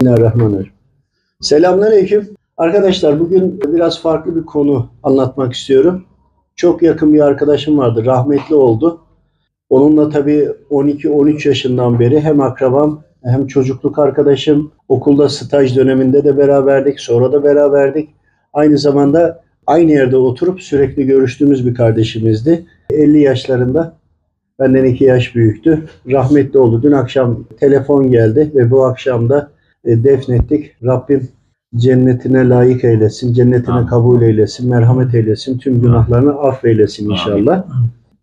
Bismillahirrahmanirrahim. Selamünaleyküm. Arkadaşlar bugün biraz farklı bir konu anlatmak istiyorum. Çok yakın bir arkadaşım vardı. Rahmetli oldu. Onunla tabii 12-13 yaşından beri hem akrabam hem çocukluk arkadaşım. Okulda staj döneminde de beraberdik. Sonra da beraberdik. Aynı zamanda aynı yerde oturup sürekli görüştüğümüz bir kardeşimizdi. 50 yaşlarında benden 2 yaş büyüktü. Rahmetli oldu. Dün akşam telefon geldi ve bu akşam da e, defnettik. Rabbim cennetine layık eylesin, cennetine Amin. kabul eylesin, merhamet eylesin, tüm günahlarını affeylesin inşallah.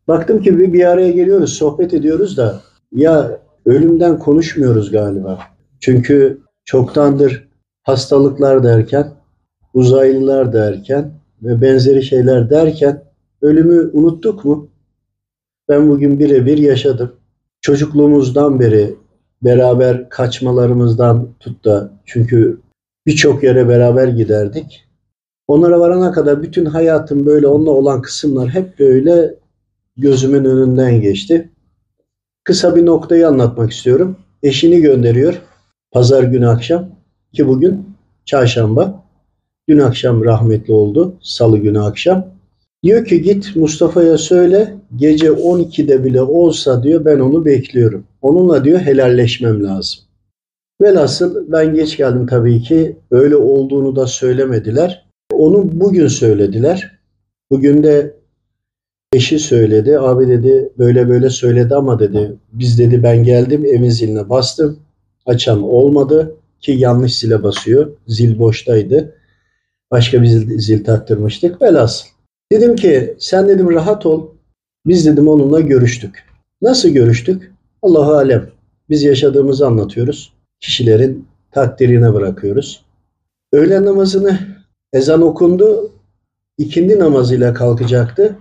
Baktım ki bir, bir araya geliyoruz, sohbet ediyoruz da ya ölümden konuşmuyoruz galiba. Çünkü çoktandır hastalıklar derken, uzaylılar derken ve benzeri şeyler derken ölümü unuttuk mu? Ben bugün birebir yaşadım. Çocukluğumuzdan beri beraber kaçmalarımızdan tut da çünkü birçok yere beraber giderdik. Onlara varana kadar bütün hayatım böyle onunla olan kısımlar hep böyle gözümün önünden geçti. Kısa bir noktayı anlatmak istiyorum. Eşini gönderiyor pazar günü akşam ki bugün çarşamba. Dün akşam rahmetli oldu. Salı günü akşam. Diyor ki git Mustafa'ya söyle gece 12'de bile olsa diyor ben onu bekliyorum. Onunla diyor helalleşmem lazım. Velhasıl ben geç geldim tabii ki. Öyle olduğunu da söylemediler. Onu bugün söylediler. Bugün de eşi söyledi. Abi dedi böyle böyle söyledi ama dedi biz dedi ben geldim evin ziline bastım. Açan olmadı ki yanlış zile basıyor. Zil boştaydı. Başka bir zil, zil taktırmıştık. Velhasıl. Dedim ki sen dedim rahat ol. Biz dedim onunla görüştük. Nasıl görüştük? Allahu alem. Biz yaşadığımızı anlatıyoruz. Kişilerin takdirine bırakıyoruz. Öğlen namazını ezan okundu. İkindi namazıyla kalkacaktı.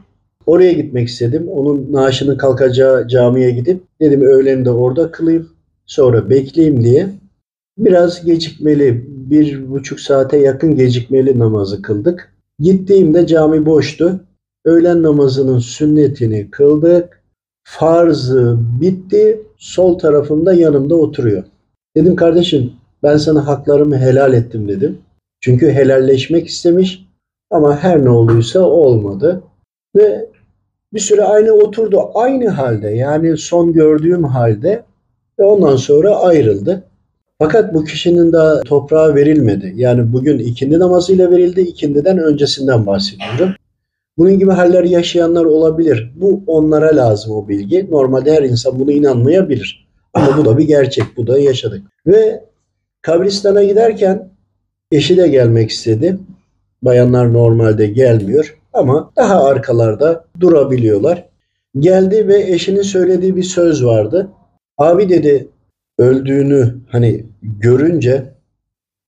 Oraya gitmek istedim. Onun naaşının kalkacağı camiye gidip dedim öğleni de orada kılayım. Sonra bekleyeyim diye. Biraz gecikmeli, bir buçuk saate yakın gecikmeli namazı kıldık. Gittiğimde cami boştu. Öğlen namazının sünnetini kıldık. Farzı bitti. Sol tarafımda yanımda oturuyor. Dedim kardeşim ben sana haklarımı helal ettim dedim. Çünkü helalleşmek istemiş ama her ne olduysa olmadı. Ve bir süre aynı oturdu. Aynı halde yani son gördüğüm halde ve ondan sonra ayrıldı. Fakat bu kişinin daha toprağa verilmedi. Yani bugün ikindi namazıyla verildi. İkindiden öncesinden bahsediyorum. Bunun gibi haller yaşayanlar olabilir. Bu onlara lazım o bilgi. Normalde her insan bunu inanmayabilir. Ama bu da bir gerçek. Bu da yaşadık. Ve kabristana giderken eşi de gelmek istedi. Bayanlar normalde gelmiyor ama daha arkalarda durabiliyorlar. Geldi ve eşinin söylediği bir söz vardı. Abi dedi öldüğünü hani görünce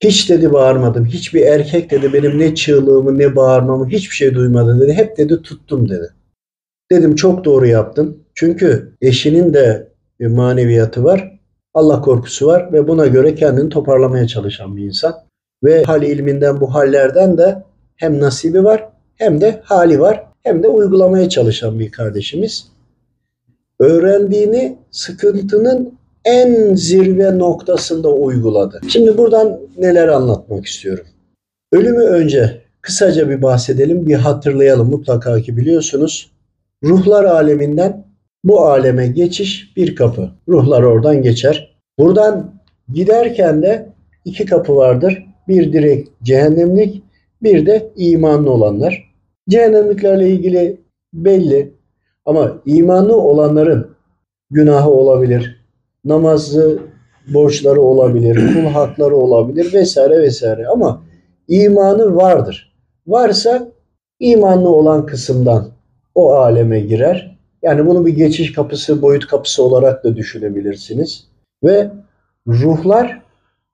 hiç dedi bağırmadım. Hiçbir erkek dedi benim ne çığlığımı ne bağırmamı hiçbir şey duymadı dedi. Hep dedi tuttum dedi. Dedim çok doğru yaptın. Çünkü eşinin de bir maneviyatı var. Allah korkusu var ve buna göre kendini toparlamaya çalışan bir insan. Ve hal ilminden bu hallerden de hem nasibi var hem de hali var hem de uygulamaya çalışan bir kardeşimiz. Öğrendiğini sıkıntının en zirve noktasında uyguladı. Şimdi buradan neler anlatmak istiyorum. Ölümü önce kısaca bir bahsedelim, bir hatırlayalım. Mutlaka ki biliyorsunuz. Ruhlar aleminden bu aleme geçiş bir kapı. Ruhlar oradan geçer. Buradan giderken de iki kapı vardır. Bir direkt cehennemlik, bir de imanlı olanlar. Cehennemliklerle ilgili belli ama imanlı olanların günahı olabilir, namazı borçları olabilir, kul hakları olabilir vesaire vesaire ama imanı vardır. Varsa imanlı olan kısımdan o aleme girer. Yani bunu bir geçiş kapısı, boyut kapısı olarak da düşünebilirsiniz. Ve ruhlar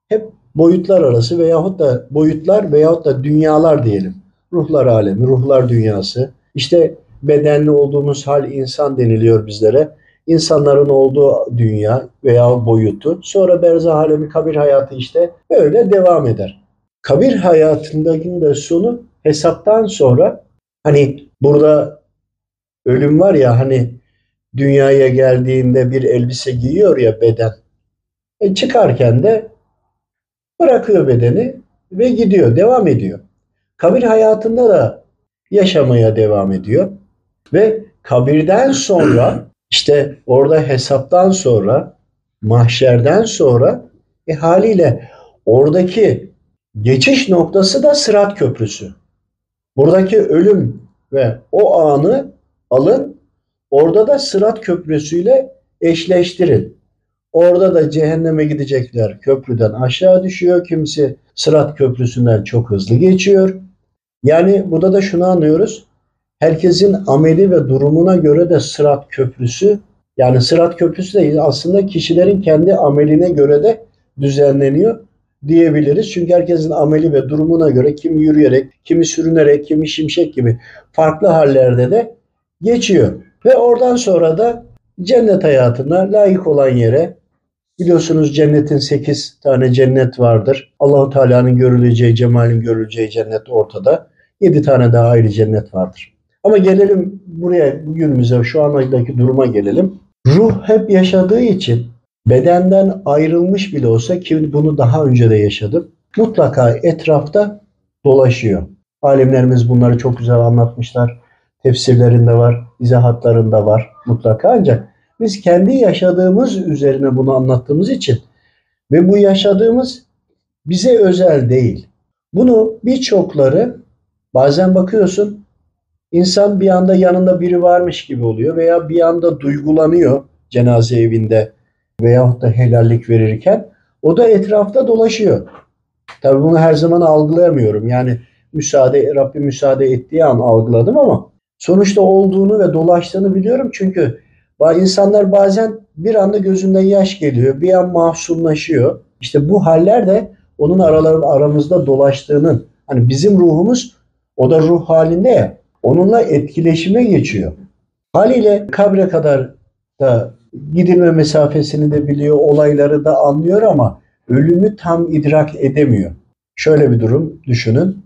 hep boyutlar arası veyahut da boyutlar veyahut da dünyalar diyelim. Ruhlar alemi, ruhlar dünyası. İşte bedenli olduğumuz hal insan deniliyor bizlere. İnsanların olduğu dünya veya boyutu. Sonra berzah alemi, kabir hayatı işte böyle devam eder. Kabir hayatındaki de sonu hesaptan sonra hani burada ölüm var ya hani dünyaya geldiğinde bir elbise giyiyor ya beden. E çıkarken de bırakıyor bedeni ve gidiyor, devam ediyor. Kabir hayatında da yaşamaya devam ediyor. Ve kabirden sonra işte orada hesaptan sonra mahşerden sonra e, haliyle oradaki geçiş noktası da Sırat Köprüsü. Buradaki ölüm ve o anı alın orada da Sırat Köprüsüyle eşleştirin. Orada da cehenneme gidecekler köprüden aşağı düşüyor. Kimisi Sırat Köprüsü'nden çok hızlı geçiyor. Yani burada da şunu anlıyoruz. Herkesin ameli ve durumuna göre de Sırat Köprüsü yani Sırat Köprüsü de aslında kişilerin kendi ameline göre de düzenleniyor diyebiliriz. Çünkü herkesin ameli ve durumuna göre kimi yürüyerek, kimi sürünerek, kimi şimşek gibi farklı hallerde de geçiyor. Ve oradan sonra da cennet hayatına layık olan yere biliyorsunuz cennetin 8 tane cennet vardır. Allahu Teala'nın görüleceği, cemalin görüleceği cennet ortada. 7 tane daha ayrı cennet vardır. Ama gelelim buraya bugünümüze şu andaki duruma gelelim. Ruh hep yaşadığı için bedenden ayrılmış bile olsa ki bunu daha önce de yaşadım. Mutlaka etrafta dolaşıyor. Alimlerimiz bunları çok güzel anlatmışlar. Tefsirlerinde var, izahatlarında var mutlaka ancak biz kendi yaşadığımız üzerine bunu anlattığımız için ve bu yaşadığımız bize özel değil. Bunu birçokları bazen bakıyorsun insan bir anda yanında biri varmış gibi oluyor veya bir anda duygulanıyor cenaze evinde veyahut da helallik verirken o da etrafta dolaşıyor. Tabii bunu her zaman algılayamıyorum. Yani müsaade Rabbim müsaade ettiği an algıladım ama sonuçta olduğunu ve dolaştığını biliyorum çünkü insanlar bazen bir anda gözünden yaş geliyor, bir an mahzunlaşıyor. İşte bu haller de onun aralar, aramızda dolaştığının hani bizim ruhumuz o da ruh halinde ya onunla etkileşime geçiyor. Haliyle kabre kadar da gidilme mesafesini de biliyor, olayları da anlıyor ama ölümü tam idrak edemiyor. Şöyle bir durum düşünün.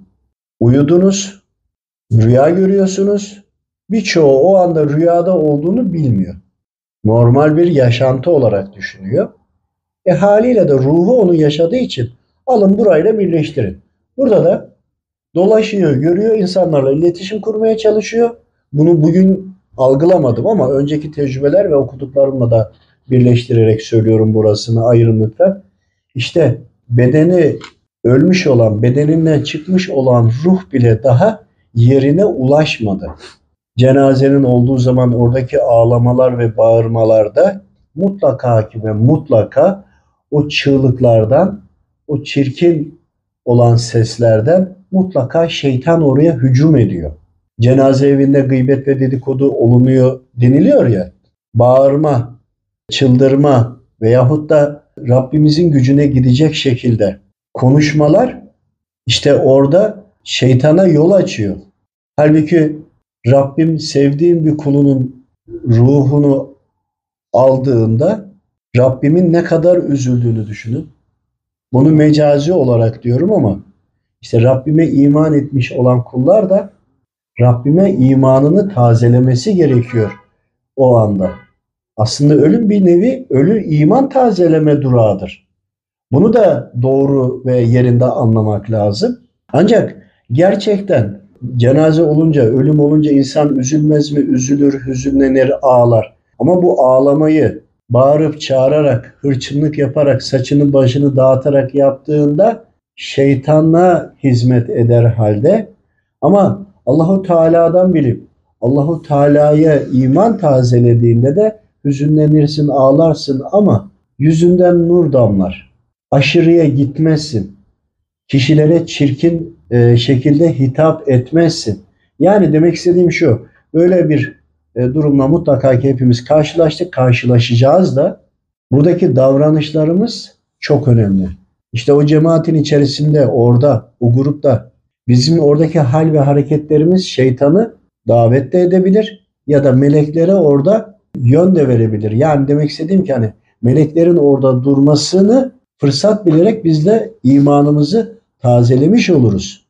Uyudunuz, rüya görüyorsunuz. Birçoğu o anda rüyada olduğunu bilmiyor. Normal bir yaşantı olarak düşünüyor. E haliyle de ruhu onu yaşadığı için alın burayla birleştirin. Burada da dolaşıyor, görüyor, insanlarla iletişim kurmaya çalışıyor. Bunu bugün algılamadım ama önceki tecrübeler ve okuduklarımla da birleştirerek söylüyorum burasını ayırın. İşte bedeni ölmüş olan, bedeninden çıkmış olan ruh bile daha yerine ulaşmadı. Cenazenin olduğu zaman oradaki ağlamalar ve bağırmalarda mutlaka ki ve mutlaka o çığlıklardan, o çirkin olan seslerden mutlaka şeytan oraya hücum ediyor cenaze evinde gıybet ve dedikodu olunuyor deniliyor ya. Bağırma, çıldırma veyahut da Rabbimizin gücüne gidecek şekilde konuşmalar işte orada şeytana yol açıyor. Halbuki Rabbim sevdiğim bir kulunun ruhunu aldığında Rabbimin ne kadar üzüldüğünü düşünün. Bunu mecazi olarak diyorum ama işte Rabbime iman etmiş olan kullar da Rabbime imanını tazelemesi gerekiyor o anda. Aslında ölüm bir nevi ölü iman tazeleme durağıdır. Bunu da doğru ve yerinde anlamak lazım. Ancak gerçekten cenaze olunca, ölüm olunca insan üzülmez mi? Üzülür, hüzünlenir, ağlar. Ama bu ağlamayı bağırıp çağırarak, hırçınlık yaparak, saçını başını dağıtarak yaptığında şeytanla hizmet eder halde. Ama Allahu Teala'dan bilip Allahu Teala'ya iman tazelediğinde de hüzünlenirsin, ağlarsın ama yüzünden nur damlar. Aşırıya gitmezsin. Kişilere çirkin e, şekilde hitap etmezsin. Yani demek istediğim şu. Böyle bir e, durumla mutlaka ki hepimiz karşılaştık, karşılaşacağız da buradaki davranışlarımız çok önemli. İşte o cemaatin içerisinde, orada, o grupta Bizim oradaki hal ve hareketlerimiz şeytanı davet de edebilir ya da meleklere orada yön de verebilir. Yani demek istediğim ki hani meleklerin orada durmasını fırsat bilerek biz de imanımızı tazelemiş oluruz.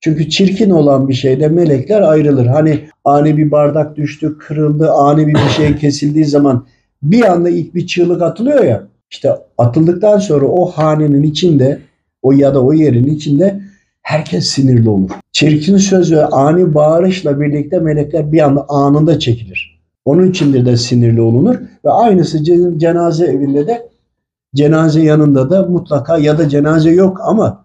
Çünkü çirkin olan bir şeyde melekler ayrılır. Hani ani bir bardak düştü, kırıldı, ani bir bir şey kesildiği zaman bir anda ilk bir çığlık atılıyor ya. İşte atıldıktan sonra o hanenin içinde o ya da o yerin içinde herkes sinirli olur. Çirkin söz ve ani bağırışla birlikte melekler bir anda anında çekilir. Onun içindir de sinirli olunur ve aynısı cenaze evinde de cenaze yanında da mutlaka ya da cenaze yok ama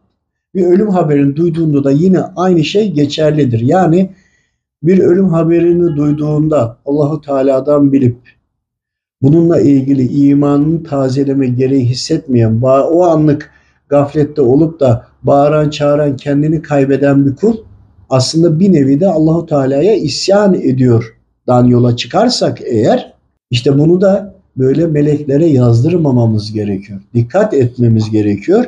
bir ölüm haberini duyduğunda da yine aynı şey geçerlidir. Yani bir ölüm haberini duyduğunda Allahu Teala'dan bilip bununla ilgili imanını tazeleme gereği hissetmeyen, o anlık gaflette olup da bağıran çağıran kendini kaybeden bir kul aslında bir nevi de Allahu Teala'ya isyan ediyor dan yola çıkarsak eğer işte bunu da böyle meleklere yazdırmamamız gerekiyor. Dikkat etmemiz gerekiyor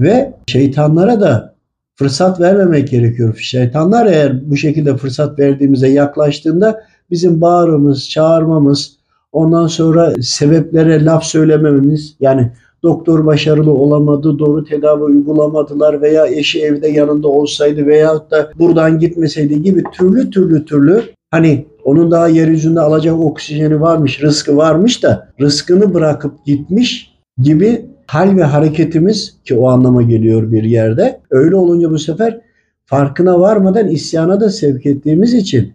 ve şeytanlara da fırsat vermemek gerekiyor. Şeytanlar eğer bu şekilde fırsat verdiğimize yaklaştığında bizim bağırmamız, çağırmamız, ondan sonra sebeplere laf söylemememiz yani doktor başarılı olamadı, doğru tedavi uygulamadılar veya eşi evde yanında olsaydı veya da buradan gitmeseydi gibi türlü türlü türlü hani onun daha yeryüzünde alacak oksijeni varmış, rızkı varmış da rızkını bırakıp gitmiş gibi hal ve hareketimiz ki o anlama geliyor bir yerde. Öyle olunca bu sefer farkına varmadan isyana da sevk ettiğimiz için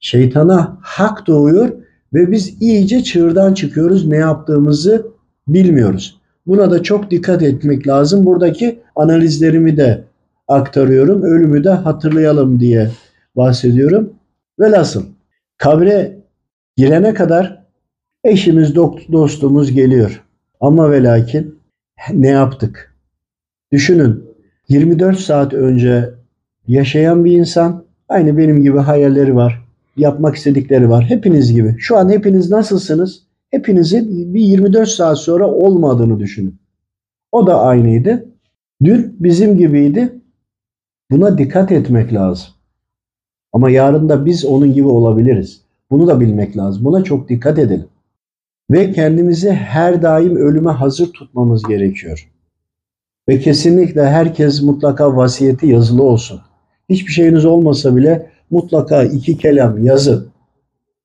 şeytana hak doğuyor ve biz iyice çığırdan çıkıyoruz. Ne yaptığımızı bilmiyoruz. Buna da çok dikkat etmek lazım. Buradaki analizlerimi de aktarıyorum. Ölümü de hatırlayalım diye bahsediyorum. Velhasıl kabre girene kadar eşimiz, dostumuz geliyor. Ama ve lakin ne yaptık? Düşünün 24 saat önce yaşayan bir insan aynı benim gibi hayalleri var. Yapmak istedikleri var. Hepiniz gibi. Şu an hepiniz nasılsınız? Hepinizin bir 24 saat sonra olmadığını düşünün. O da aynıydı. Dün bizim gibiydi. Buna dikkat etmek lazım. Ama yarın da biz onun gibi olabiliriz. Bunu da bilmek lazım. Buna çok dikkat edelim. Ve kendimizi her daim ölüme hazır tutmamız gerekiyor. Ve kesinlikle herkes mutlaka vasiyeti yazılı olsun. Hiçbir şeyiniz olmasa bile mutlaka iki kelam yazın.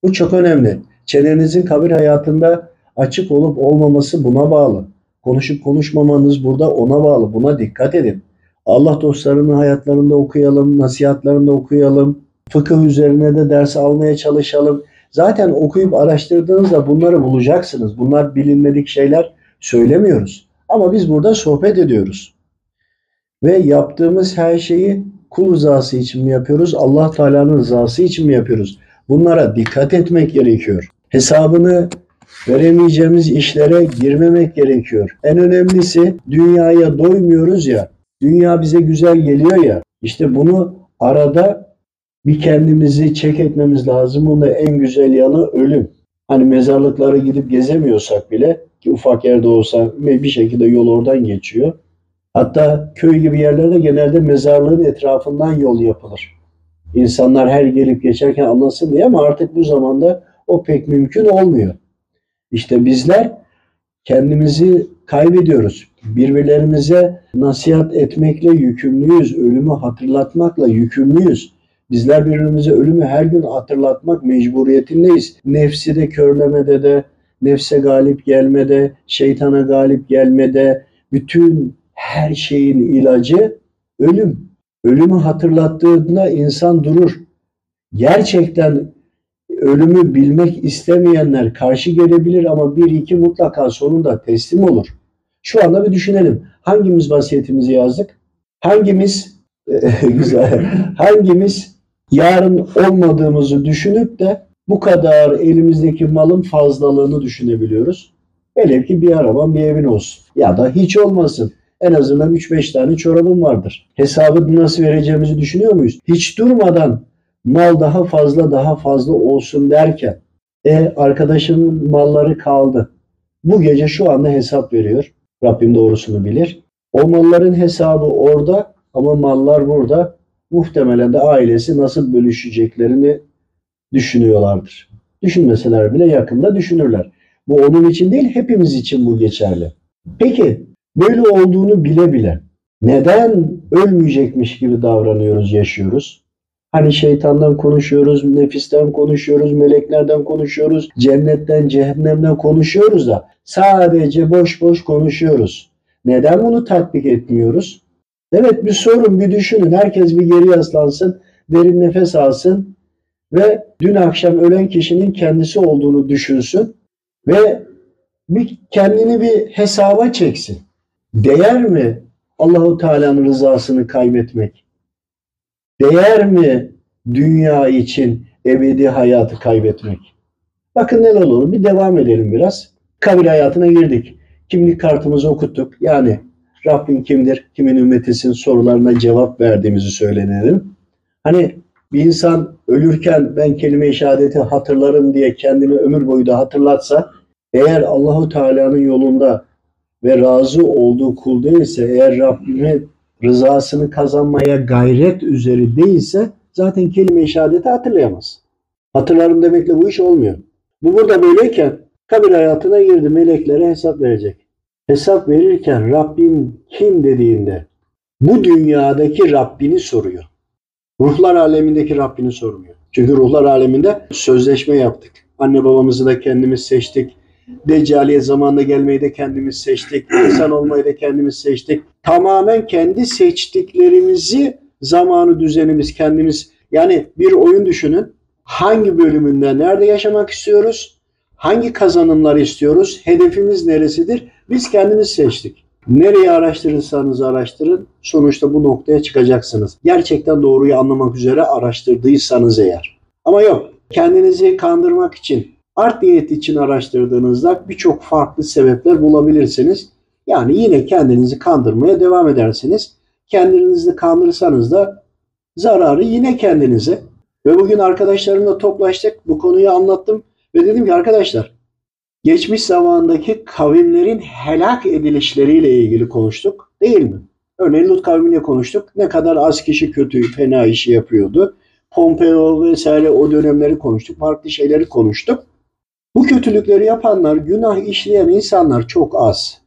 Bu çok önemli. Çenenizin kabir hayatında açık olup olmaması buna bağlı. Konuşup konuşmamanız burada ona bağlı. Buna dikkat edin. Allah dostlarının hayatlarında okuyalım, nasihatlarında okuyalım. Fıkıh üzerine de ders almaya çalışalım. Zaten okuyup araştırdığınızda bunları bulacaksınız. Bunlar bilinmedik şeyler söylemiyoruz. Ama biz burada sohbet ediyoruz. Ve yaptığımız her şeyi kul rızası için mi yapıyoruz? Allah Teala'nın rızası için mi yapıyoruz? Bunlara dikkat etmek gerekiyor. Hesabını veremeyeceğimiz işlere girmemek gerekiyor. En önemlisi dünyaya doymuyoruz ya. Dünya bize güzel geliyor ya. İşte bunu arada bir kendimizi çek etmemiz lazım. Bunun da en güzel yanı ölüm. Hani mezarlıklara gidip gezemiyorsak bile ki ufak yerde olsa bir şekilde yol oradan geçiyor. Hatta köy gibi yerlerde genelde mezarlığın etrafından yol yapılır. İnsanlar her gelip geçerken anlasın diye ama artık bu zamanda o pek mümkün olmuyor. İşte bizler kendimizi kaybediyoruz. Birbirlerimize nasihat etmekle yükümlüyüz. Ölümü hatırlatmakla yükümlüyüz. Bizler birbirimize ölümü her gün hatırlatmak mecburiyetindeyiz. Nefsi de körlemede de, nefse galip gelmede, şeytana galip gelmede, bütün her şeyin ilacı ölüm. Ölümü hatırlattığında insan durur. Gerçekten ölümü bilmek istemeyenler karşı gelebilir ama bir iki mutlaka sonunda teslim olur. Şu anda bir düşünelim. Hangimiz vasiyetimizi yazdık? Hangimiz güzel. Hangimiz yarın olmadığımızı düşünüp de bu kadar elimizdeki malın fazlalığını düşünebiliyoruz. Velev ki bir araban bir evin olsun. Ya da hiç olmasın. En azından 3-5 tane çorabın vardır. Hesabı nasıl vereceğimizi düşünüyor muyuz? Hiç durmadan mal daha fazla daha fazla olsun derken e arkadaşının malları kaldı. Bu gece şu anda hesap veriyor. Rabbim doğrusunu bilir. O malların hesabı orada ama mallar burada muhtemelen de ailesi nasıl bölüşeceklerini düşünüyorlardır. Düşünmeseler bile yakında düşünürler. Bu onun için değil, hepimiz için bu geçerli. Peki, böyle olduğunu bile bile neden ölmeyecekmiş gibi davranıyoruz, yaşıyoruz? Hani şeytandan konuşuyoruz, nefisten konuşuyoruz, meleklerden konuşuyoruz, cennetten, cehennemden konuşuyoruz da sadece boş boş konuşuyoruz. Neden bunu tatbik etmiyoruz? Evet bir sorun, bir düşünün. Herkes bir geri yaslansın, derin nefes alsın ve dün akşam ölen kişinin kendisi olduğunu düşünsün ve bir kendini bir hesaba çeksin. Değer mi Allahu Teala'nın rızasını kaybetmek? Değer mi dünya için ebedi hayatı kaybetmek? Bakın neler olur. Bir devam edelim biraz. Kabir hayatına girdik. Kimlik kartımızı okuttuk. Yani Rabbin kimdir, kimin ümmetisin sorularına cevap verdiğimizi söylenelim. Hani bir insan ölürken ben kelime-i şehadeti hatırlarım diye kendini ömür boyu da hatırlatsa eğer Allahu Teala'nın yolunda ve razı olduğu kul değilse eğer Rabbimin rızasını kazanmaya gayret üzeri değilse zaten kelime-i şehadeti hatırlayamaz. Hatırlarım demekle bu iş olmuyor. Bu burada böyleyken kabir hayatına girdi meleklere hesap verecek. Hesap verirken Rabbin kim dediğinde bu dünyadaki Rabbini soruyor. Ruhlar alemindeki Rabbini sormuyor. Çünkü ruhlar aleminde sözleşme yaptık. Anne babamızı da kendimiz seçtik. Deccaliye zamanında gelmeyi de kendimiz seçtik. İnsan olmayı da kendimiz seçtik. Tamamen kendi seçtiklerimizi zamanı düzenimiz kendimiz yani bir oyun düşünün. Hangi bölümünde nerede yaşamak istiyoruz? Hangi kazanımları istiyoruz? Hedefimiz neresidir? Biz kendimiz seçtik. Nereyi araştırırsanız araştırın sonuçta bu noktaya çıkacaksınız. Gerçekten doğruyu anlamak üzere araştırdıysanız eğer. Ama yok kendinizi kandırmak için art niyet için araştırdığınızda birçok farklı sebepler bulabilirsiniz. Yani yine kendinizi kandırmaya devam edersiniz. Kendinizi kandırırsanız da zararı yine kendinize. Ve bugün arkadaşlarımla toplaştık. Bu konuyu anlattım. Ve dedim ki arkadaşlar geçmiş zamandaki kavimlerin helak edilişleriyle ilgili konuştuk değil mi? Örneğin Lut kavmiyle konuştuk. Ne kadar az kişi kötü, fena işi yapıyordu. Pompeo vesaire o dönemleri konuştuk. Farklı şeyleri konuştuk. Bu kötülükleri yapanlar, günah işleyen insanlar çok az.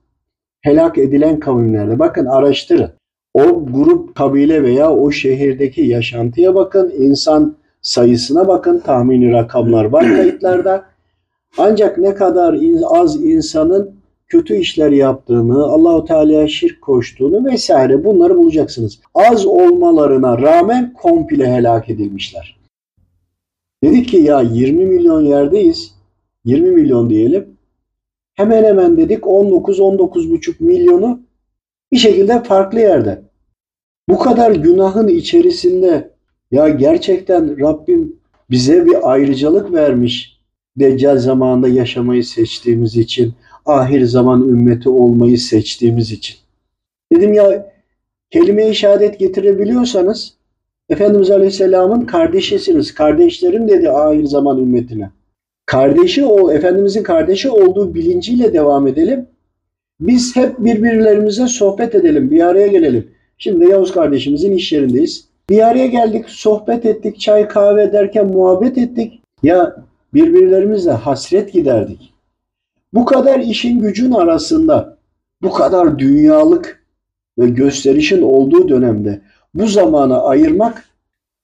Helak edilen kavimlerde. Bakın araştırın. O grup, kabile veya o şehirdeki yaşantıya bakın. insan sayısına bakın. Tahmini rakamlar var kayıtlarda. Ancak ne kadar az insanın kötü işler yaptığını, Allahu Teala'ya şirk koştuğunu vesaire bunları bulacaksınız. Az olmalarına rağmen komple helak edilmişler. Dedik ki ya 20 milyon yerdeyiz. 20 milyon diyelim. Hemen hemen dedik 19-19,5 milyonu bir şekilde farklı yerde. Bu kadar günahın içerisinde ya gerçekten Rabbim bize bir ayrıcalık vermiş. Deccal zamanında yaşamayı seçtiğimiz için, ahir zaman ümmeti olmayı seçtiğimiz için. Dedim ya kelime-i şehadet getirebiliyorsanız Efendimiz Aleyhisselam'ın kardeşisiniz. Kardeşlerim dedi ahir zaman ümmetine. Kardeşi ol, Efendimizin kardeşi olduğu bilinciyle devam edelim. Biz hep birbirlerimize sohbet edelim, bir araya gelelim. Şimdi Yavuz kardeşimizin iş yerindeyiz. Bir araya geldik, sohbet ettik, çay kahve derken muhabbet ettik. Ya birbirlerimizle hasret giderdik. Bu kadar işin gücün arasında, bu kadar dünyalık ve gösterişin olduğu dönemde bu zamana ayırmak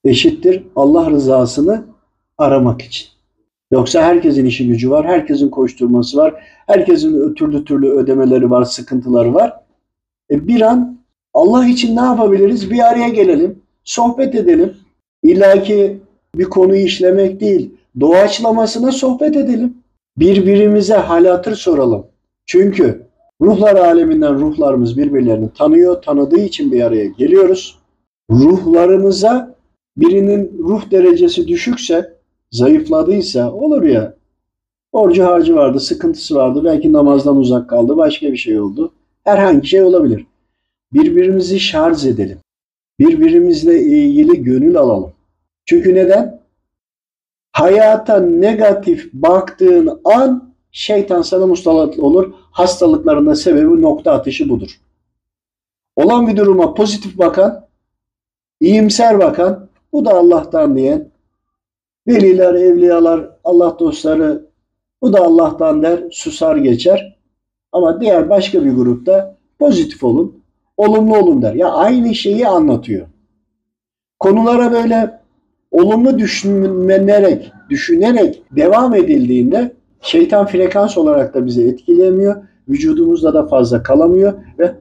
eşittir Allah rızasını aramak için. Yoksa herkesin işi gücü var, herkesin koşturması var, herkesin türlü türlü ödemeleri var, sıkıntıları var. E bir an Allah için ne yapabiliriz? Bir araya gelelim, sohbet edelim. İlla ki bir konuyu işlemek değil, doğaçlamasına sohbet edelim. Birbirimize hal hatır soralım. Çünkü ruhlar aleminden ruhlarımız birbirlerini tanıyor, tanıdığı için bir araya geliyoruz. Ruhlarımıza birinin ruh derecesi düşükse zayıfladıysa olur ya borcu harcı vardı, sıkıntısı vardı, belki namazdan uzak kaldı, başka bir şey oldu. Herhangi şey olabilir. Birbirimizi şarj edelim. Birbirimizle ilgili gönül alalım. Çünkü neden? Hayata negatif baktığın an şeytan sana musallat olur. Hastalıklarında sebebi nokta atışı budur. Olan bir duruma pozitif bakan, iyimser bakan, bu da Allah'tan diyen, Veliler, evliyalar, Allah dostları bu da Allah'tan der, susar geçer. Ama diğer başka bir grupta pozitif olun, olumlu olun der. Ya aynı şeyi anlatıyor. Konulara böyle olumlu düşünerek, düşünerek devam edildiğinde şeytan frekans olarak da bizi etkilemiyor. Vücudumuzda da fazla kalamıyor ve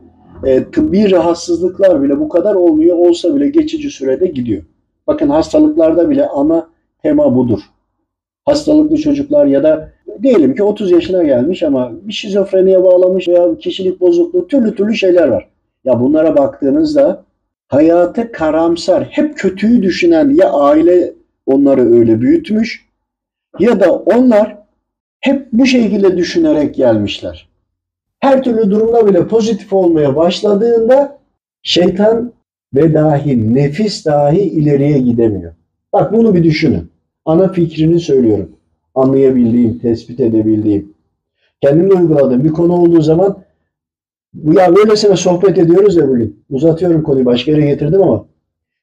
e, tıbbi rahatsızlıklar bile bu kadar olmuyor olsa bile geçici sürede gidiyor. Bakın hastalıklarda bile ana tema budur. Hastalıklı çocuklar ya da diyelim ki 30 yaşına gelmiş ama bir şizofreniye bağlamış veya kişilik bozukluğu türlü türlü şeyler var. Ya bunlara baktığınızda hayatı karamsar, hep kötüyü düşünen ya aile onları öyle büyütmüş ya da onlar hep bu şekilde düşünerek gelmişler. Her türlü durumda bile pozitif olmaya başladığında şeytan ve dahi nefis dahi ileriye gidemiyor. Bak bunu bir düşünün. Ana fikrini söylüyorum. Anlayabildiğim, tespit edebildiğim. Kendimle uyguladığım bir konu olduğu zaman bu ya böylesine sohbet ediyoruz ya bugün. Uzatıyorum konuyu başka yere getirdim ama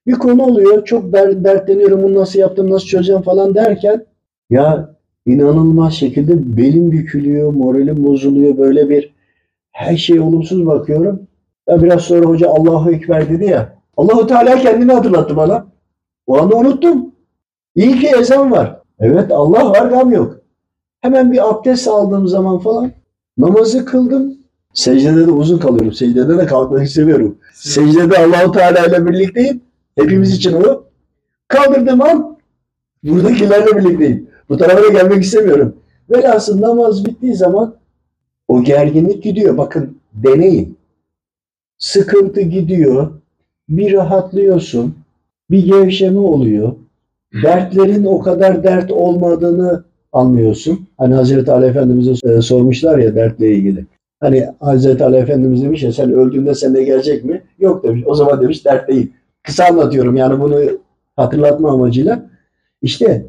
bir konu oluyor. Çok dertleniyorum bunu nasıl yaptım, nasıl çözeceğim falan derken ya inanılmaz şekilde belim bükülüyor, moralim bozuluyor. Böyle bir her şey olumsuz bakıyorum. Ya biraz sonra hoca Allahu Ekber dedi ya. Allahu Teala kendini hatırlattı bana. O anda unuttum. İyi ki ezan var. Evet Allah var gam yok. Hemen bir abdest aldığım zaman falan namazı kıldım. Secdede de uzun kalıyorum. Secdede de kalkmak istemiyorum. Secdede Allahu Teala ile birlikteyim. Hepimiz için o. Kaldırdığım an buradakilerle birlikteyim. Bu tarafa da gelmek istemiyorum. Velhasıl namaz bittiği zaman o gerginlik gidiyor. Bakın deneyin. Sıkıntı gidiyor. Bir rahatlıyorsun. Bir gevşeme oluyor. Dertlerin o kadar dert olmadığını anlıyorsun. Hani Hazreti Ali Efendimiz'e e, sormuşlar ya dertle ilgili. Hani Hazreti Ali Efendimiz demiş ya sen öldüğünde sende gelecek mi? Yok demiş. O zaman demiş dert değil. Kısa anlatıyorum yani bunu hatırlatma amacıyla. İşte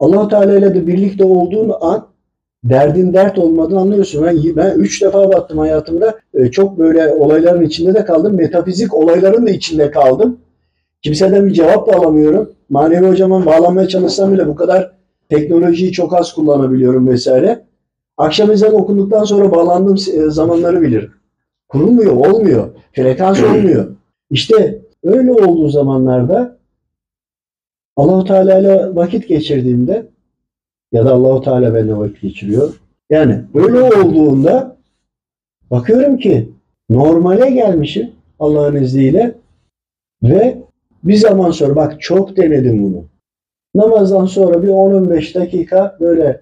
Allahu Teala ile de birlikte olduğun an derdin dert olmadığını anlıyorsun. Ben, ben üç defa baktım hayatımda. E, çok böyle olayların içinde de kaldım. Metafizik olayların da içinde kaldım. Kimseden bir cevap da alamıyorum. Manevi hocama bağlanmaya çalışsam bile bu kadar teknolojiyi çok az kullanabiliyorum vesaire. Akşam ezanı okunduktan sonra bağlandığım e, zamanları bilirim. Kurulmuyor, olmuyor. Frekans olmuyor. İşte öyle olduğu zamanlarda Allahu Teala ile vakit geçirdiğimde ya da Allahu Teala benimle vakit geçiriyor. Yani böyle olduğunda bakıyorum ki normale gelmişim Allah'ın izniyle ve bir zaman sonra bak çok denedim bunu. Namazdan sonra bir 10-15 dakika böyle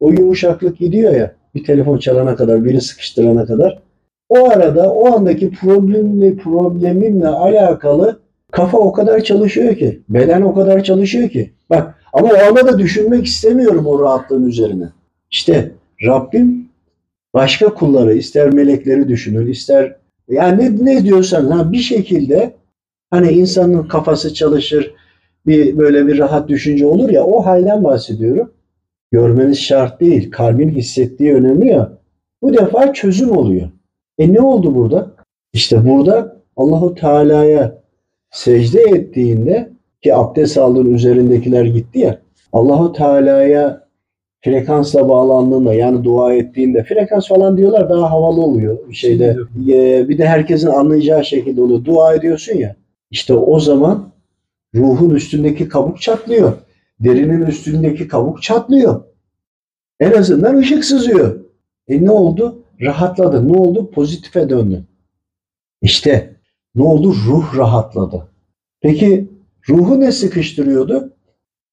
o yumuşaklık gidiyor ya bir telefon çalana kadar, biri sıkıştırana kadar. O arada o andaki problemli problemimle alakalı kafa o kadar çalışıyor ki, beden o kadar çalışıyor ki. Bak ama o anda da düşünmek istemiyorum o rahatlığın üzerine. İşte Rabbim başka kulları, ister melekleri düşünür, ister yani ne, ne diyorsan ha bir şekilde hani insanın kafası çalışır, bir böyle bir rahat düşünce olur ya o halden bahsediyorum. Görmeniz şart değil. Kalbin hissettiği önemli ya. Bu defa çözüm oluyor. E ne oldu burada? İşte burada Allahu Teala'ya secde ettiğinde ki abdest aldığın üzerindekiler gitti ya. Allahu Teala'ya frekansla bağlandığında yani dua ettiğinde frekans falan diyorlar daha havalı oluyor şeyde. E, bir de herkesin anlayacağı şekilde oluyor. Dua ediyorsun ya. İşte o zaman ruhun üstündeki kabuk çatlıyor. Derinin üstündeki kabuk çatlıyor. En azından ışık sızıyor. E ne oldu? Rahatladı. Ne oldu? Pozitife döndü. İşte ne oldu? Ruh rahatladı. Peki ruhu ne sıkıştırıyordu?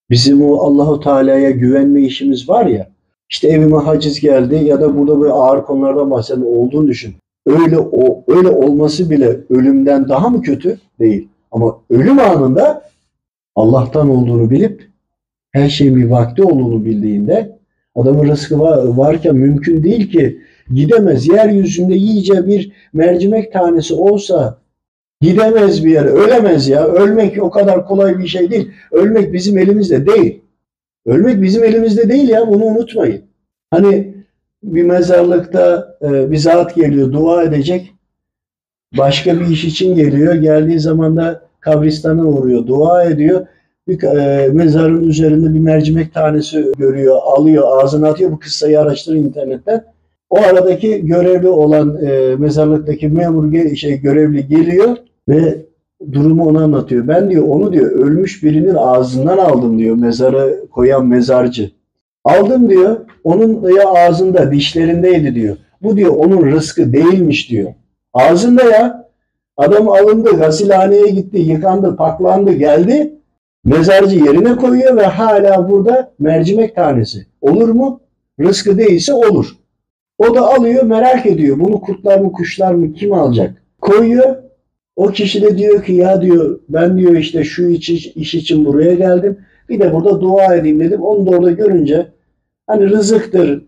Bizim o Allahu Teala'ya güvenme işimiz var ya. İşte evime haciz geldi ya da burada böyle ağır konulardan bahseden olduğunu düşün. Öyle o öyle olması bile ölümden daha mı kötü? Değil. Ama ölüm anında Allah'tan olduğunu bilip her şeyin bir vakti olduğunu bildiğinde adamın rızkı var, varken mümkün değil ki gidemez. Yeryüzünde iyice bir mercimek tanesi olsa gidemez bir yere. Ölemez ya. Ölmek o kadar kolay bir şey değil. Ölmek bizim elimizde değil. Ölmek bizim elimizde değil ya. Bunu unutmayın. Hani bir mezarlıkta e, bir zat geliyor dua edecek. Başka bir iş için geliyor. Geldiği zaman da kabristana uğruyor, dua ediyor. Bir e, mezarın üzerinde bir mercimek tanesi görüyor, alıyor, ağzına atıyor. Bu kıssayı araştırın internetten. O aradaki görevli olan e, mezarlıktaki memur şey görevli geliyor ve durumu ona anlatıyor. Ben diyor onu diyor ölmüş birinin ağzından aldım diyor mezarı koyan mezarcı. Aldım diyor onun ya ağzında dişlerindeydi diyor. Bu diyor onun rızkı değilmiş diyor. Ağzında ya. Adam alındı, gasilhaneye gitti, yıkandı, paklandı, geldi. Mezarcı yerine koyuyor ve hala burada mercimek tanesi. Olur mu? Rızkı değilse olur. O da alıyor merak ediyor. Bunu kurtlar mı kuşlar mı kim alacak? Koyuyor. O kişi de diyor ki ya diyor ben diyor işte şu iş, iş için buraya geldim. Bir de burada dua edeyim dedim. Onu da orada görünce hani rızıktır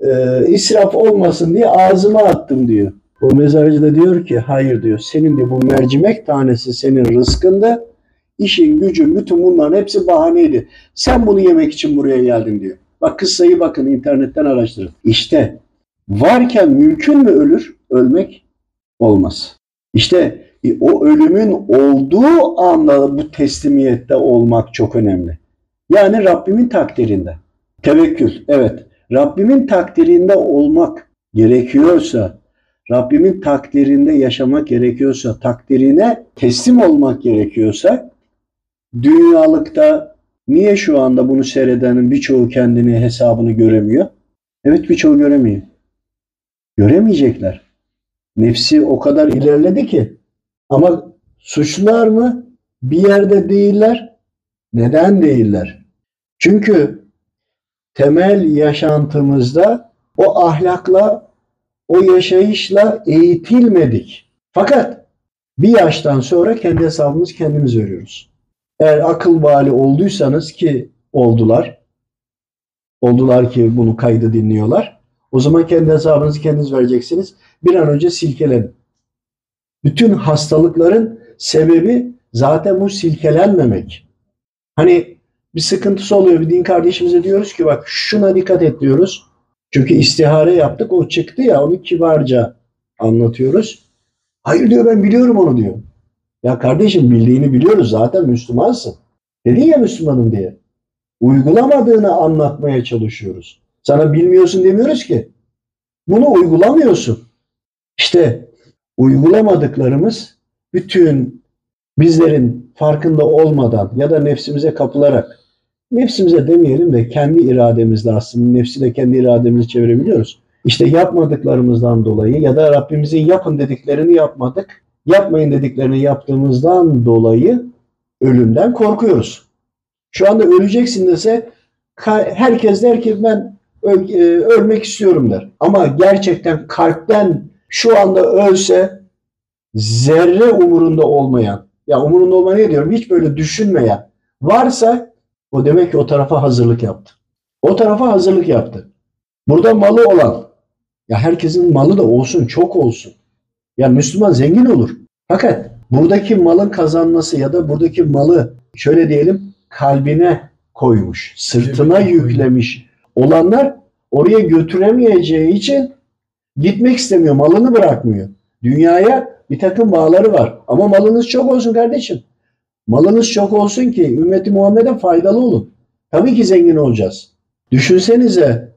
e, israf olmasın diye ağzıma attım diyor. O mezarcı da diyor ki hayır diyor. Senin de bu mercimek tanesi senin rızkında. İşin gücün bütün bunların hepsi bahaneydi. Sen bunu yemek için buraya geldin diyor. Bak kıssayı bakın internetten araştırın. İşte varken mümkün mü ölür? Ölmek olmaz. İşte e, o ölümün olduğu anda bu teslimiyette olmak çok önemli. Yani Rabbimin takdirinde. Tevekkül, evet. Rabbimin takdirinde olmak gerekiyorsa, Rabbimin takdirinde yaşamak gerekiyorsa, takdirine teslim olmak gerekiyorsa, dünyalıkta niye şu anda bunu seyredenin birçoğu kendini hesabını göremiyor? Evet birçoğu göremiyor. Göremeyecekler. Nefsi o kadar ilerledi ki. Ama suçlular mı? Bir yerde değiller. Neden değiller? Çünkü temel yaşantımızda o ahlakla, o yaşayışla eğitilmedik. Fakat bir yaştan sonra kendi hesabımızı kendimiz veriyoruz. Eğer akıl vali olduysanız ki oldular, oldular ki bunu kaydı dinliyorlar. O zaman kendi hesabınızı kendiniz vereceksiniz. Bir an önce silkelenin. Bütün hastalıkların sebebi zaten bu silkelenmemek. Hani bir sıkıntısı oluyor bir din kardeşimize diyoruz ki bak şuna dikkat et diyoruz. Çünkü istihare yaptık o çıktı ya onu kibarca anlatıyoruz. Hayır diyor ben biliyorum onu diyor. Ya kardeşim bildiğini biliyoruz zaten Müslümansın. Dedin ya Müslümanım diye. Uygulamadığını anlatmaya çalışıyoruz. Sana bilmiyorsun demiyoruz ki. Bunu uygulamıyorsun. İşte uygulamadıklarımız bütün bizlerin farkında olmadan ya da nefsimize kapılarak nefsimize demeyelim de kendi irademizle aslında nefsi de kendi irademizi çevirebiliyoruz. İşte yapmadıklarımızdan dolayı ya da Rabbimizin yapın dediklerini yapmadık, yapmayın dediklerini yaptığımızdan dolayı ölümden korkuyoruz. Şu anda öleceksin dese herkes der ki ben e, ölmek istiyorum der. Ama gerçekten kalpten şu anda ölse zerre umurunda olmayan, ya umurunda olmayan ne diyorum hiç böyle düşünmeyen varsa o demek ki o tarafa hazırlık yaptı. O tarafa hazırlık yaptı. Burada malı olan, ya herkesin malı da olsun, çok olsun. Ya Müslüman zengin olur. Fakat buradaki malın kazanması ya da buradaki malı şöyle diyelim kalbine koymuş, sırtına yüklemiş olanlar oraya götüremeyeceği için gitmek istemiyor, malını bırakmıyor. Dünyaya bir takım bağları var. Ama malınız çok olsun kardeşim. Malınız çok olsun ki ümmeti Muhammed'e faydalı olun. Tabii ki zengin olacağız. Düşünsenize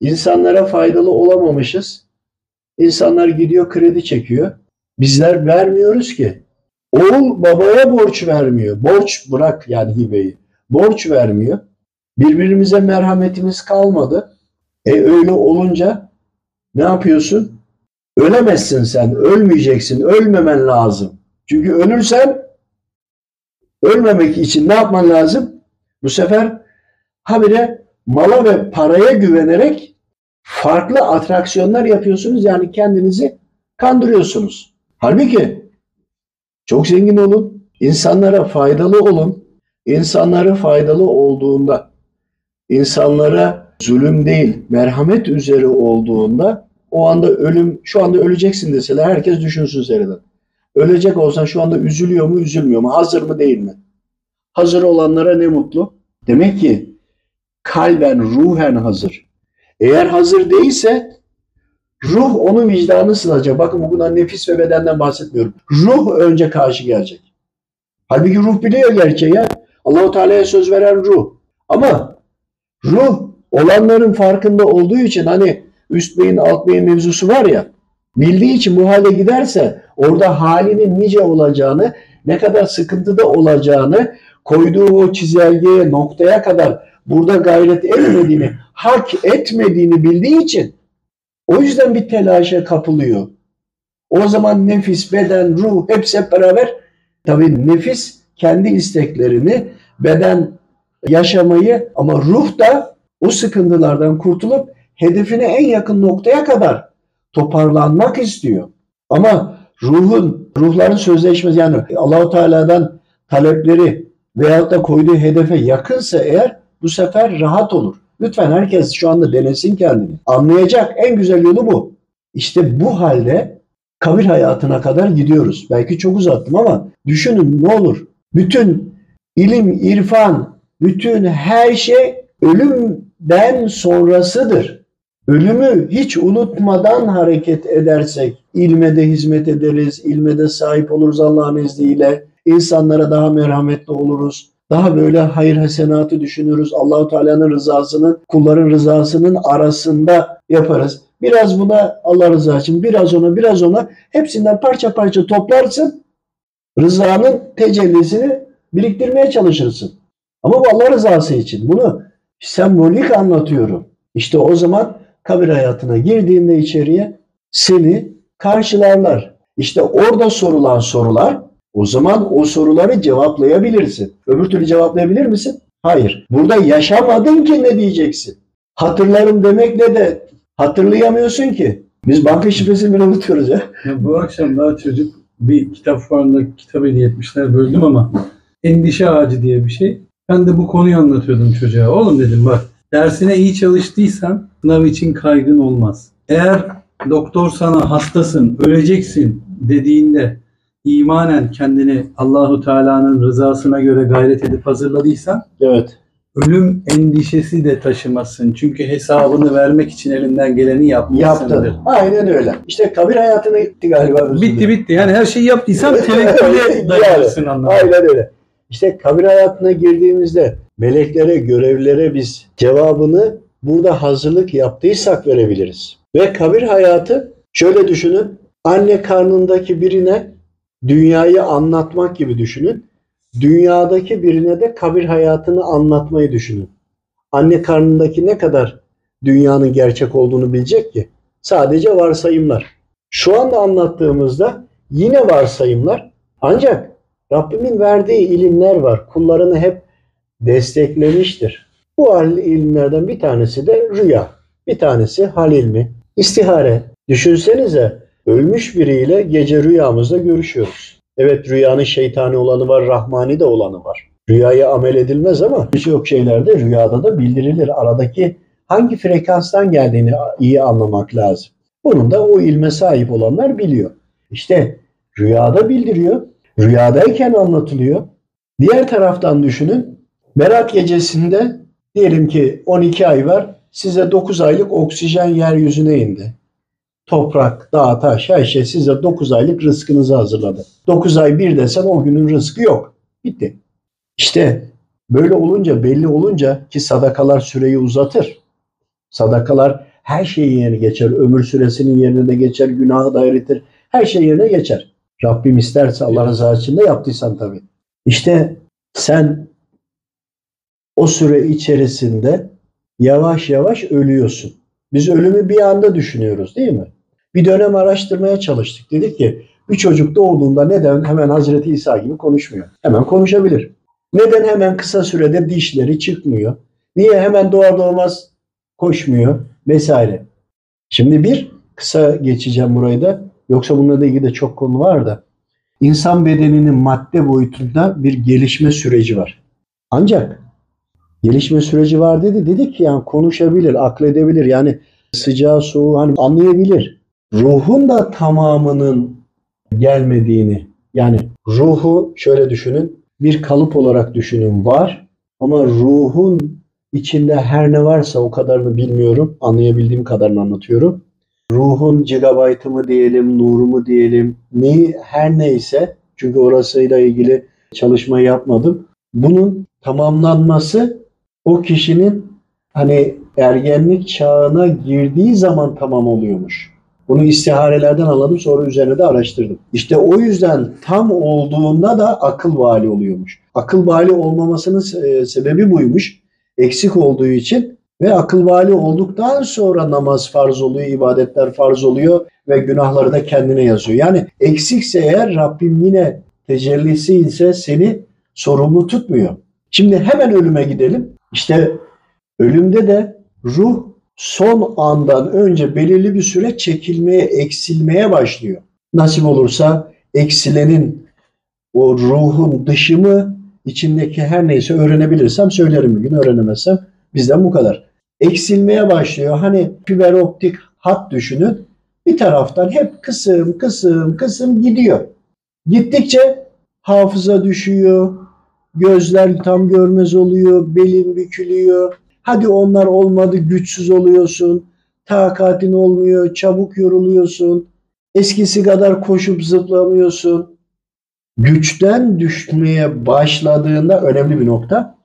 insanlara faydalı olamamışız. İnsanlar gidiyor kredi çekiyor. Bizler vermiyoruz ki. Oğul babaya borç vermiyor. Borç bırak yani hibeyi. Borç vermiyor. Birbirimize merhametimiz kalmadı. E öyle olunca ne yapıyorsun? Ölemezsin sen, ölmeyeceksin, ölmemen lazım. Çünkü ölürsen ölmemek için ne yapman lazım? Bu sefer habire mala ve paraya güvenerek farklı atraksiyonlar yapıyorsunuz. Yani kendinizi kandırıyorsunuz. Halbuki çok zengin olun, insanlara faydalı olun. İnsanlara faydalı olduğunda, insanlara zulüm değil, merhamet üzere olduğunda o anda ölüm, şu anda öleceksin deseler herkes düşünsün seriden. Ölecek olsan şu anda üzülüyor mu, üzülmüyor mu? Hazır mı, değil mi? Hazır olanlara ne mutlu. Demek ki kalben, ruhen hazır. Eğer hazır değilse ruh onun vicdanını sınacak. Bakın bugün nefis ve bedenden bahsetmiyorum. Ruh önce karşı gelecek. Halbuki ruh biliyor gerçeği. Allahu Teala'ya söz veren ruh. Ama ruh olanların farkında olduğu için hani üst beyin alt beyin mevzusu var ya bildiği için bu hale giderse orada halinin nice olacağını ne kadar sıkıntıda olacağını koyduğu o çizelgeye noktaya kadar burada gayret etmediğini hak etmediğini bildiği için o yüzden bir telaşa kapılıyor. O zaman nefis, beden, ruh hepsi hep beraber. Tabii nefis kendi isteklerini, beden yaşamayı ama ruh da o sıkıntılardan kurtulup hedefine en yakın noktaya kadar toparlanmak istiyor. Ama ruhun, ruhların sözleşmesi yani Allahu Teala'dan talepleri veyahut da koyduğu hedefe yakınsa eğer bu sefer rahat olur. Lütfen herkes şu anda denesin kendini. Anlayacak en güzel yolu bu. İşte bu halde kabir hayatına kadar gidiyoruz. Belki çok uzattım ama düşünün ne olur. Bütün ilim, irfan, bütün her şey ölümden sonrasıdır. Ölümü hiç unutmadan hareket edersek ilme de hizmet ederiz, ilme de sahip oluruz Allah'ın izniyle. İnsanlara daha merhametli oluruz. Daha böyle hayır hasenatı düşünürüz. Allahu Teala'nın rızasının, kulların rızasının arasında yaparız. Biraz buna Allah rızası için, biraz ona, biraz ona hepsinden parça parça toplarsın. Rızanın tecellisini biriktirmeye çalışırsın. Ama bu Allah rızası için. Bunu sembolik anlatıyorum. İşte o zaman kabir hayatına girdiğinde içeriye seni karşılarlar. İşte orada sorulan sorular o zaman o soruları cevaplayabilirsin. Öbür türlü cevaplayabilir misin? Hayır. Burada yaşamadın ki ne diyeceksin? Hatırlarım demekle de hatırlayamıyorsun ki. Biz banka şifresini bile unutuyoruz ya. ya. Bu akşam daha çocuk bir kitap fuarında kitap hediye etmişler böldüm ama endişe ağacı diye bir şey. Ben de bu konuyu anlatıyordum çocuğa. Oğlum dedim bak dersine iyi çalıştıysan sınav için kaygın olmaz. Eğer doktor sana hastasın, öleceksin dediğinde imanen kendini Allahu Teala'nın rızasına göre gayret edip hazırladıysan Evet. ölüm endişesi de taşımazsın. Çünkü hesabını vermek için elinden geleni yapmışsındır. Yaptın. Aynen öyle. İşte kabir hayatına gitti galiba. Bitti dilerim. bitti. Yani her şeyi yaptıysan tevekküle dayanırsın anlamında. Aynen öyle. İşte kabir hayatına girdiğimizde meleklere, görevlilere biz cevabını burada hazırlık yaptıysak verebiliriz. Ve kabir hayatı şöyle düşünün. Anne karnındaki birine dünyayı anlatmak gibi düşünün. Dünyadaki birine de kabir hayatını anlatmayı düşünün. Anne karnındaki ne kadar dünyanın gerçek olduğunu bilecek ki? Sadece varsayımlar. Şu anda anlattığımızda yine varsayımlar ancak Rabbimin verdiği ilimler var. Kullarını hep desteklemiştir. Bu ilimlerden bir tanesi de rüya. Bir tanesi hal ilmi. İstihare. Düşünsenize ölmüş biriyle gece rüyamızda görüşüyoruz. Evet rüyanın şeytani olanı var, rahmani de olanı var. Rüyaya amel edilmez ama birçok şeylerde rüyada da bildirilir. Aradaki hangi frekanstan geldiğini iyi anlamak lazım. Bunun da o ilme sahip olanlar biliyor. İşte rüyada bildiriyor. Rüyadayken anlatılıyor. Diğer taraftan düşünün. Berat gecesinde diyelim ki 12 ay var. Size 9 aylık oksijen yeryüzüne indi. Toprak, dağ, taş her şey size 9 aylık rızkınızı hazırladı. 9 ay bir desen o günün rızkı yok. Bitti. İşte böyle olunca belli olunca ki sadakalar süreyi uzatır. Sadakalar her şeyin yerine geçer. Ömür süresinin yerine geçer. Günahı da eritir. Her şey yerine geçer. Rabbim isterse Allah rızası için de yaptıysan tabii. İşte sen o süre içerisinde yavaş yavaş ölüyorsun. Biz ölümü bir anda düşünüyoruz değil mi? Bir dönem araştırmaya çalıştık. Dedik ki bir çocuk doğduğunda neden hemen Hazreti İsa gibi konuşmuyor? Hemen konuşabilir. Neden hemen kısa sürede dişleri çıkmıyor? Niye hemen doğar doğmaz koşmuyor vesaire. Şimdi bir kısa geçeceğim burayı da. Yoksa bununla da ilgili de çok konu var da. İnsan bedeninin madde boyutunda bir gelişme süreci var. Ancak gelişme süreci var dedi. Dedik ki yani konuşabilir, akledebilir. Yani sıcağı soğuğu hani anlayabilir. Ruhun da tamamının gelmediğini yani ruhu şöyle düşünün bir kalıp olarak düşünün var ama ruhun içinde her ne varsa o kadarını bilmiyorum. Anlayabildiğim kadarını anlatıyorum. Ruhun gigabaytı mı diyelim, nuru mu diyelim, neyi her neyse çünkü orasıyla ilgili çalışma yapmadım. Bunun tamamlanması o kişinin hani ergenlik çağına girdiği zaman tamam oluyormuş. Bunu istiharelerden anladım sonra üzerine de araştırdım. İşte o yüzden tam olduğunda da akıl vali oluyormuş. Akıl vali olmamasının e, sebebi buymuş. Eksik olduğu için Ve akıl vali olduktan sonra namaz farz oluyor, ibadetler farz oluyor ve günahları da kendine yazıyor. Yani eksikse eğer Rabbim yine tecellisi ise seni sorumlu tutmuyor. Şimdi hemen ölüme gidelim. İşte ölümde de ruh son andan önce belirli bir süre çekilmeye, eksilmeye başlıyor. Nasip olursa eksilenin o ruhun dışı mı, içindeki her neyse öğrenebilirsem söylerim bir gün, öğrenemezsem bizden bu kadar. Eksilmeye başlıyor. Hani fiber optik hat düşünün. Bir taraftan hep kısım kısım kısım gidiyor. Gittikçe hafıza düşüyor, gözler tam görmez oluyor, belin bükülüyor. Hadi onlar olmadı güçsüz oluyorsun, takatin olmuyor, çabuk yoruluyorsun, eskisi kadar koşup zıplamıyorsun. Güçten düşmeye başladığında önemli bir nokta.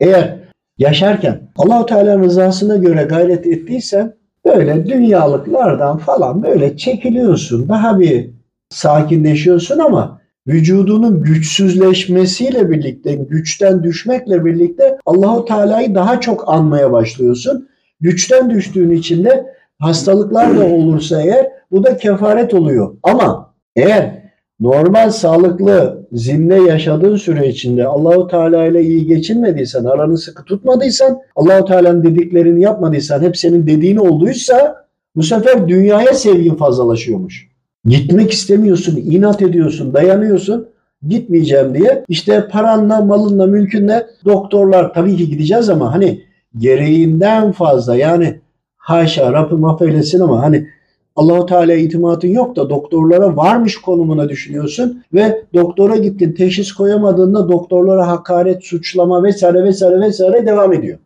Eğer yaşarken Allahu Teala rızasına göre gayret ettiysen böyle dünyalıklardan falan böyle çekiliyorsun. Daha bir sakinleşiyorsun ama vücudunun güçsüzleşmesiyle birlikte, güçten düşmekle birlikte Allahu Teala'yı daha çok anmaya başlıyorsun. Güçten düştüğün için de hastalıklar da olursa eğer bu da kefaret oluyor. Ama eğer normal sağlıklı zinde yaşadığın süre içinde Allahu Teala ile iyi geçinmediysen, aranı sıkı tutmadıysan, Allahu Teala'nın dediklerini yapmadıysan, hep senin dediğin olduysa bu sefer dünyaya sevgin fazlalaşıyormuş. Gitmek istemiyorsun, inat ediyorsun, dayanıyorsun. Gitmeyeceğim diye. İşte paranla, malınla, mülkünle doktorlar tabii ki gideceğiz ama hani gereğinden fazla yani haşa Rabbim affeylesin ama hani Allahu Teala'ya itimatın yok da doktorlara varmış konumuna düşünüyorsun ve doktora gittin teşhis koyamadığında doktorlara hakaret, suçlama vesaire vesaire vesaire devam ediyor.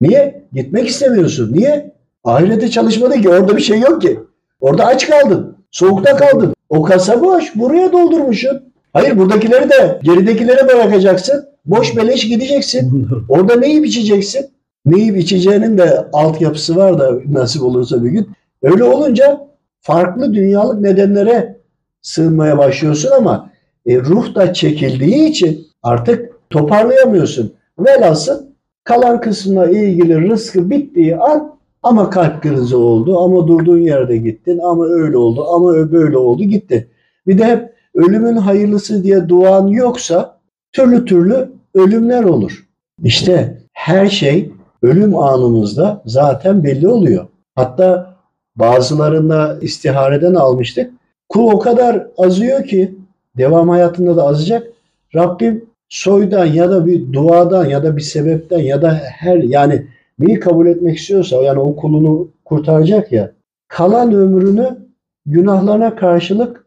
Niye? Gitmek istemiyorsun. Niye? Ahirete çalışmadın ki orada bir şey yok ki. Orada aç kaldın. Soğukta kaldın. O kasa boş. Buraya doldurmuşsun. Hayır buradakileri de geridekilere bırakacaksın. Boş beleş gideceksin. Orada ne yiyip içeceksin? Ne yiyip içeceğinin de altyapısı var da nasip olursa bir gün. Öyle olunca farklı dünyalık nedenlere sığınmaya başlıyorsun ama e, ruh da çekildiği için artık toparlayamıyorsun. Velhasıl kalan kısmına ilgili rızkı bittiği an ama kalp krizi oldu, ama durduğun yerde gittin, ama öyle oldu, ama böyle oldu gitti. Bir de ölümün hayırlısı diye duan yoksa türlü türlü ölümler olur. İşte her şey ölüm anımızda zaten belli oluyor. Hatta bazılarında istihareden almıştık. Kul o kadar azıyor ki devam hayatında da azacak. Rabbim soydan ya da bir duadan ya da bir sebepten ya da her yani neyi kabul etmek istiyorsa yani o kulunu kurtaracak ya kalan ömrünü günahlarına karşılık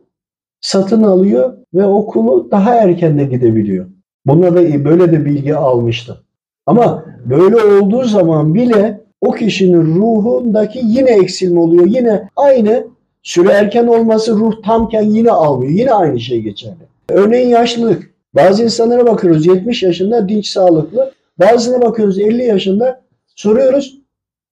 satın alıyor ve o kulu daha erken de gidebiliyor. Buna da böyle de bilgi almıştım. Ama böyle olduğu zaman bile o kişinin ruhundaki yine eksilme oluyor. Yine aynı süre erken olması ruh tamken yine almıyor. Yine aynı şey geçerli. Örneğin yaşlılık. Bazı insanlara bakıyoruz 70 yaşında dinç sağlıklı. Bazısına bakıyoruz 50 yaşında soruyoruz.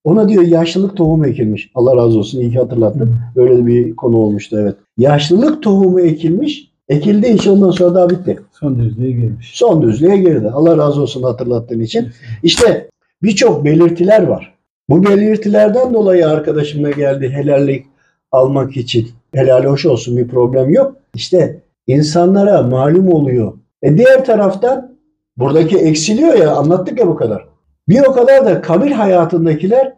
Ona diyor yaşlılık tohumu ekilmiş. Allah razı olsun iyi ki hatırlattın. Böyle bir konu olmuştu evet. Yaşlılık tohumu ekilmiş. Ekildiği için ondan sonra daha bitti. Son düzlüğe girmiş. Son düzlüğe girdi. Allah razı olsun hatırlattığın için. İşte birçok belirtiler var. Bu belirtilerden dolayı arkadaşımla geldi helallik almak için. Helal hoş olsun bir problem yok. İşte insanlara malum oluyor. E diğer taraftan buradaki eksiliyor ya anlattık ya bu kadar. Bir o kadar da kabir hayatındakiler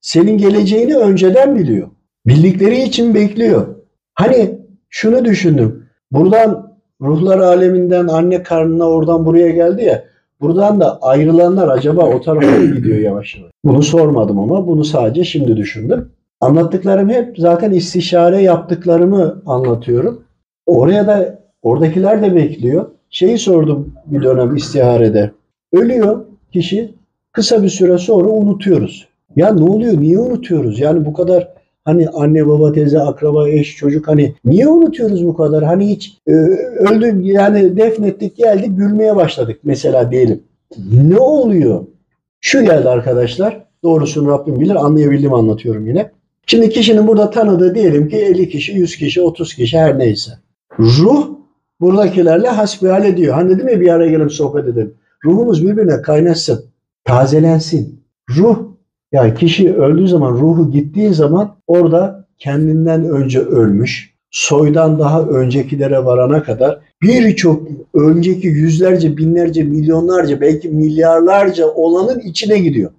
senin geleceğini önceden biliyor. Bildikleri için bekliyor. Hani şunu düşündüm. Buradan ruhlar aleminden anne karnına oradan buraya geldi ya. Buradan da ayrılanlar acaba o tarafa mı gidiyor yavaş yavaş? Bunu sormadım ama bunu sadece şimdi düşündüm. Anlattıklarım hep zaten istişare yaptıklarımı anlatıyorum. Oraya da oradakiler de bekliyor. Şeyi sordum bir dönem istiharede. Ölüyor kişi kısa bir süre sonra unutuyoruz. Ya ne oluyor? Niye unutuyoruz? Yani bu kadar hani anne baba teyze akraba eş çocuk hani niye unutuyoruz bu kadar? Hani hiç e, öldü yani defnettik geldik gülmeye başladık mesela diyelim. Ne oluyor? Şu geldi arkadaşlar. Doğrusunu Rabbim bilir. Anlayabildiğimi anlatıyorum yine. Şimdi kişinin burada tanıdığı diyelim ki 50 kişi, 100 kişi, 30 kişi her neyse. Ruh buradakilerle hasbihal ediyor. Hani dedim ya bir araya gelip sohbet edelim. Ruhumuz birbirine kaynaşsın, tazelensin. Ruh Yani kişi öldüğü zaman, ruhu gittiği zaman orada kendinden önce ölmüş, soydan daha öncekilere varana kadar birçok önceki yüzlerce, binlerce, milyonlarca, belki milyarlarca olanın içine gidiyor.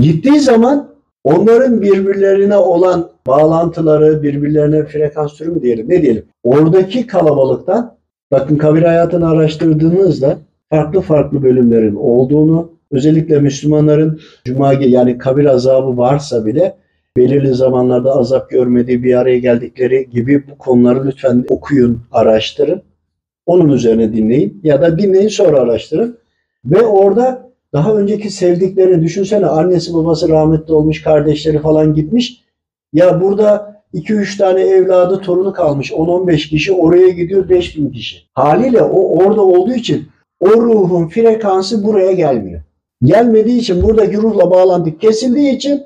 Gittiği zaman onların birbirlerine olan bağlantıları, birbirlerine frekans türü mü diyelim, ne diyelim? Oradaki kalabalıktan, bakın kabir hayatını araştırdığınızda farklı farklı bölümlerin olduğunu, özellikle Müslümanların cuma yani kabir azabı varsa bile belirli zamanlarda azap görmediği bir araya geldikleri gibi bu konuları lütfen okuyun, araştırın. Onun üzerine dinleyin ya da dinleyin sonra araştırın. Ve orada daha önceki sevdiklerini düşünsene annesi babası rahmetli olmuş, kardeşleri falan gitmiş. Ya burada 2-3 tane evladı torunu kalmış 10-15 kişi oraya gidiyor 5000 kişi. Haliyle o orada olduğu için o ruhun frekansı buraya gelmiyor. Gelmediği için buradaki ruhla bağlantı kesildiği için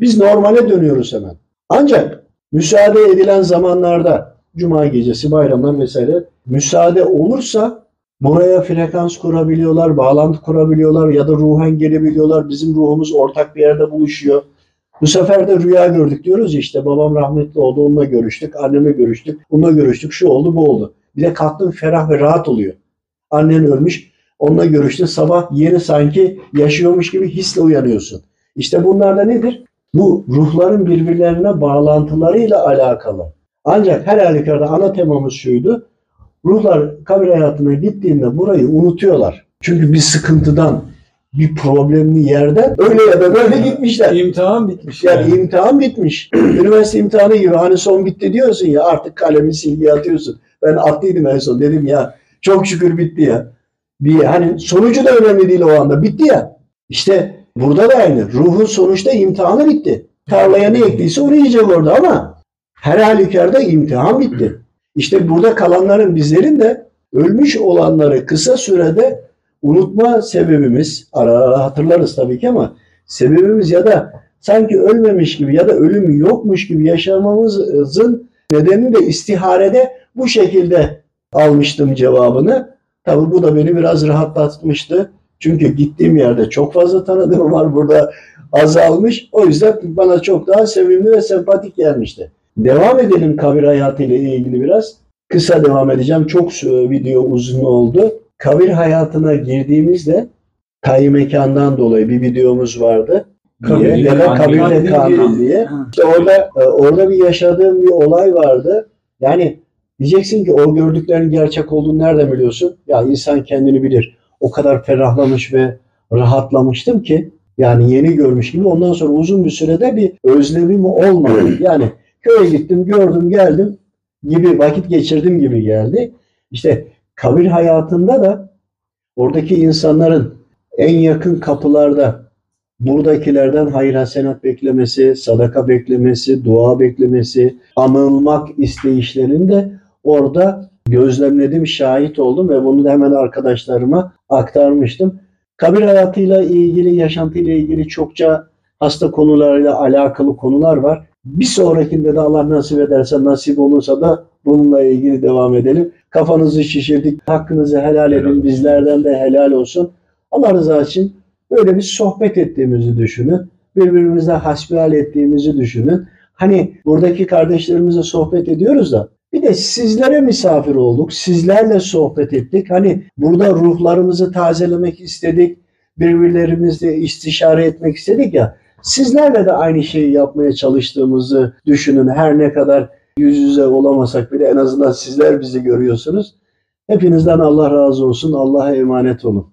biz normale dönüyoruz hemen. Ancak müsaade edilen zamanlarda cuma gecesi, bayramlar vesaire müsaade olursa buraya frekans kurabiliyorlar, bağlantı kurabiliyorlar ya da ruhen gelebiliyorlar. Bizim ruhumuz ortak bir yerde buluşuyor. Bu sefer de rüya gördük diyoruz işte babam rahmetli oldu onunla görüştük, anneme görüştük, onunla görüştük, şu oldu bu oldu. Bir de kalktın ferah ve rahat oluyor. Annen ölmüş, onunla görüştün sabah yeni sanki yaşıyormuş gibi hisle uyanıyorsun. İşte bunlar da nedir? Bu ruhların birbirlerine bağlantılarıyla alakalı. Ancak her halükarda ana temamız şuydu. Ruhlar kabir hayatına gittiğinde burayı unutuyorlar. Çünkü bir sıkıntıdan, bir problemli yerden öyle ya da böyle gitmişler. İmtihan bitmiş. Yani imtihan bitmiş. Üniversite imtihanı gibi hani son bitti diyorsun ya artık kalemi silgiye atıyorsun. Ben attıydım en son dedim ya çok şükür bitti ya. Bir hani sonucu da önemli değil o anda bitti ya. İşte burada da aynı. Ruhun sonuçta imtihanı bitti. Tarlaya ne ektiyse onu yiyecek orada ama her halükarda imtihan bitti. İşte burada kalanların bizlerin de ölmüş olanları kısa sürede unutma sebebimiz, ara ara hatırlarız tabii ki ama sebebimiz ya da sanki ölmemiş gibi ya da ölüm yokmuş gibi yaşamamızın nedeni de istiharede bu şekilde almıştım cevabını. Tabii bu da beni biraz rahatlatmıştı. Çünkü gittiğim yerde çok fazla tanıdığım var burada azalmış. O yüzden bana çok daha sevimli ve sempatik gelmişti. Devam edelim kabir hayatı ile ilgili biraz. Kısa devam edeceğim. Çok video uzun oldu. Kabir hayatına girdiğimizde tayyi mekandan dolayı bir videomuz vardı. Diye, ya da kabirle kanun diye. İşte orada e, orada bir yaşadığım bir olay vardı. Yani diyeceksin ki o gördüklerin gerçek olduğunu nereden biliyorsun? Ya insan kendini bilir. O kadar ferahlamış ve rahatlamıştım ki yani yeni görmüş gibi ondan sonra uzun bir sürede bir özlemim olmadı. Yani köye gittim, gördüm, geldim gibi vakit geçirdim gibi geldi. İşte kabir hayatında da oradaki insanların en yakın kapılarda buradakilerden hayır hasenat beklemesi, sadaka beklemesi, dua beklemesi, anılmak isteyişlerinde orada gözlemledim, şahit oldum ve bunu da hemen arkadaşlarıma aktarmıştım. Kabir hayatıyla ilgili, yaşantıyla ilgili çokça hasta konularıyla alakalı konular var. Bir sonrakinde de Allah nasip ederse, nasip olursa da bununla ilgili devam edelim. Kafanızı şişirdik, hakkınızı helal edin, bizlerden de helal olsun. Allah rızası için böyle bir sohbet ettiğimizi düşünün. Birbirimizle hasbihal ettiğimizi düşünün. Hani buradaki kardeşlerimizle sohbet ediyoruz da bir de sizlere misafir olduk. Sizlerle sohbet ettik. Hani burada ruhlarımızı tazelemek istedik. Birbirlerimizle istişare etmek istedik ya. Sizlerle de aynı şeyi yapmaya çalıştığımızı düşünün. Her ne kadar yüz yüze olamasak bile en azından sizler bizi görüyorsunuz. Hepinizden Allah razı olsun. Allah'a emanet olun.